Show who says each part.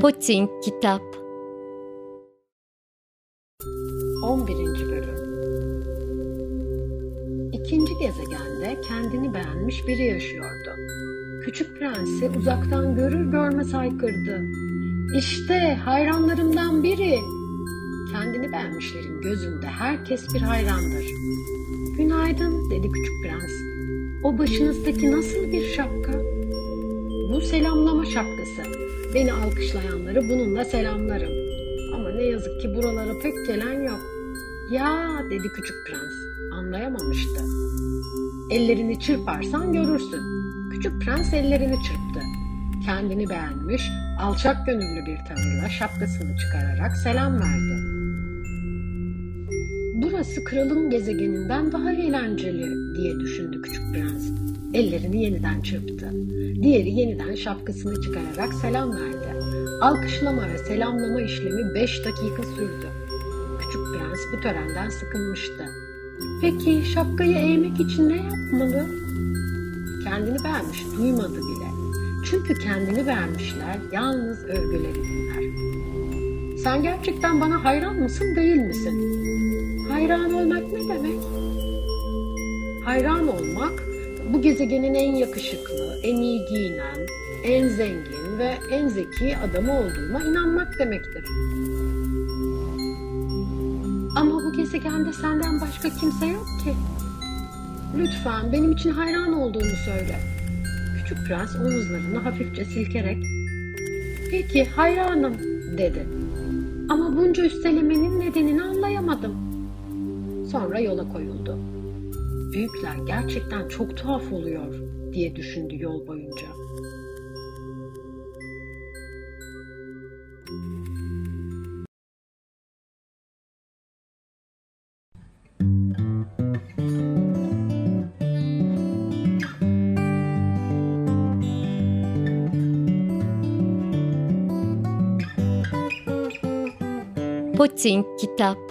Speaker 1: Putin Kitap
Speaker 2: 11. Bölüm İkinci gezegende kendini beğenmiş biri yaşıyordu. Küçük prensi uzaktan görür görmez haykırdı. İşte hayranlarımdan biri. Kendini beğenmişlerin gözünde herkes bir hayrandır. Günaydın dedi küçük prens. O başınızdaki nasıl bir şapka? Bu selamlama şapkası. Beni alkışlayanları bununla selamlarım. Ama ne yazık ki buralara pek gelen yok. Ya dedi küçük prens. Anlayamamıştı. Ellerini çırparsan görürsün. Küçük prens ellerini çırptı. Kendini beğenmiş, alçak gönüllü bir tavırla şapkasını çıkararak selam verdi. Burası kralın gezegeninden daha eğlenceli diye düşündü küçük prens. Ellerini yeniden çırptı. Diğeri yeniden şapkasını çıkararak selam verdi. Alkışlama ve selamlama işlemi beş dakika sürdü. Küçük prens bu törenden sıkılmıştı. Peki şapkayı eğmek için ne yapmalı? Kendini beğenmiş duymadı bile. Çünkü kendini beğenmişler yalnız övgüleri dinler. Sen gerçekten bana hayran mısın değil misin? Hayran olmak ne demek? Hayran olmak bu gezegenin en yakışıklı, en iyi giyinen, en zengin ve en zeki adamı olduğuma inanmak demektir. Ama bu gezegende senden başka kimse yok ki. Lütfen benim için hayran olduğunu söyle. Küçük prens omuzlarını hafifçe silkerek Peki hayranım dedi. Ama bunca üstelemenin nedenini anlayamadım. Sonra yola koyuldu büyükler gerçekten çok tuhaf oluyor diye düşündü yol boyunca.
Speaker 1: Putin Kitap